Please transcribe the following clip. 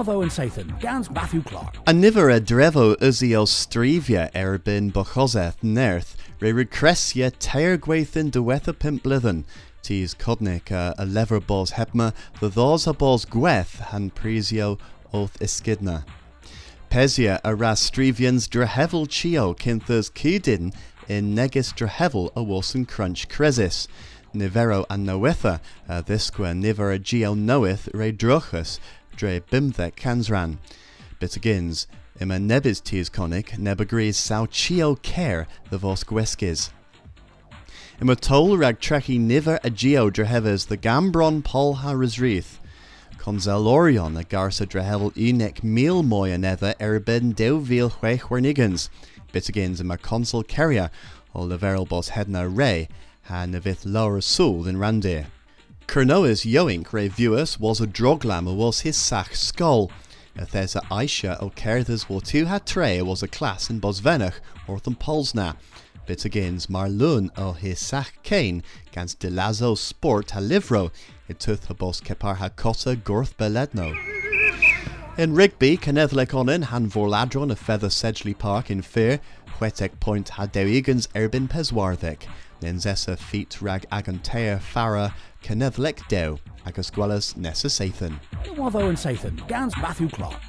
Watho and Sathan, Gans Matthew Clark. A nifer a drevo uzio strivia erbyn bochoseth nerth, re recressia teir gweithin diwetha pimp. Tis codnic uh, a lever bos hepma, the thos a bos gweth han prisio oth iskidna. Pesia a ras strivians drehevel chio kinthas kidin in negis drehevel a wilson crunch cresis. Nivero and noetha, uh, thisqua niver a geo knoweth re drochus, dre bimthek kansran. Bitagins, ima nebis tis conic, neb agrees sao chio care the vos gweskis. Ima tol rag treki niver a geo drehevers the gambron pol ha resrith. Conzelorion a garsa drehevel unek mil moya nether erben deu vil hwech wernigans. Bitagins ima consul keria, o leverel bos hedna re, ha nevith lower soul than randir. Kernoa's yoink reviewers was a droglam was his sach skull. Athesa Aisha o Kerthas war two had tre was a class in Bosvenach or ortham Polsna. Bitagins Marlun o his sach kane gans de lazo sport ha livro it tuth ha bos kepar ha cotta gorth beledno. In Rigby, Canethlec onin han vorladron a feather Sedgley Park in Fear, Whetek Point ha dewigans erbin peswarthek, nenzessa feet rag agantea fara Canethlec dew, gwellas nessa Sathan. Watho and Sathan, Gans Matthew Clark.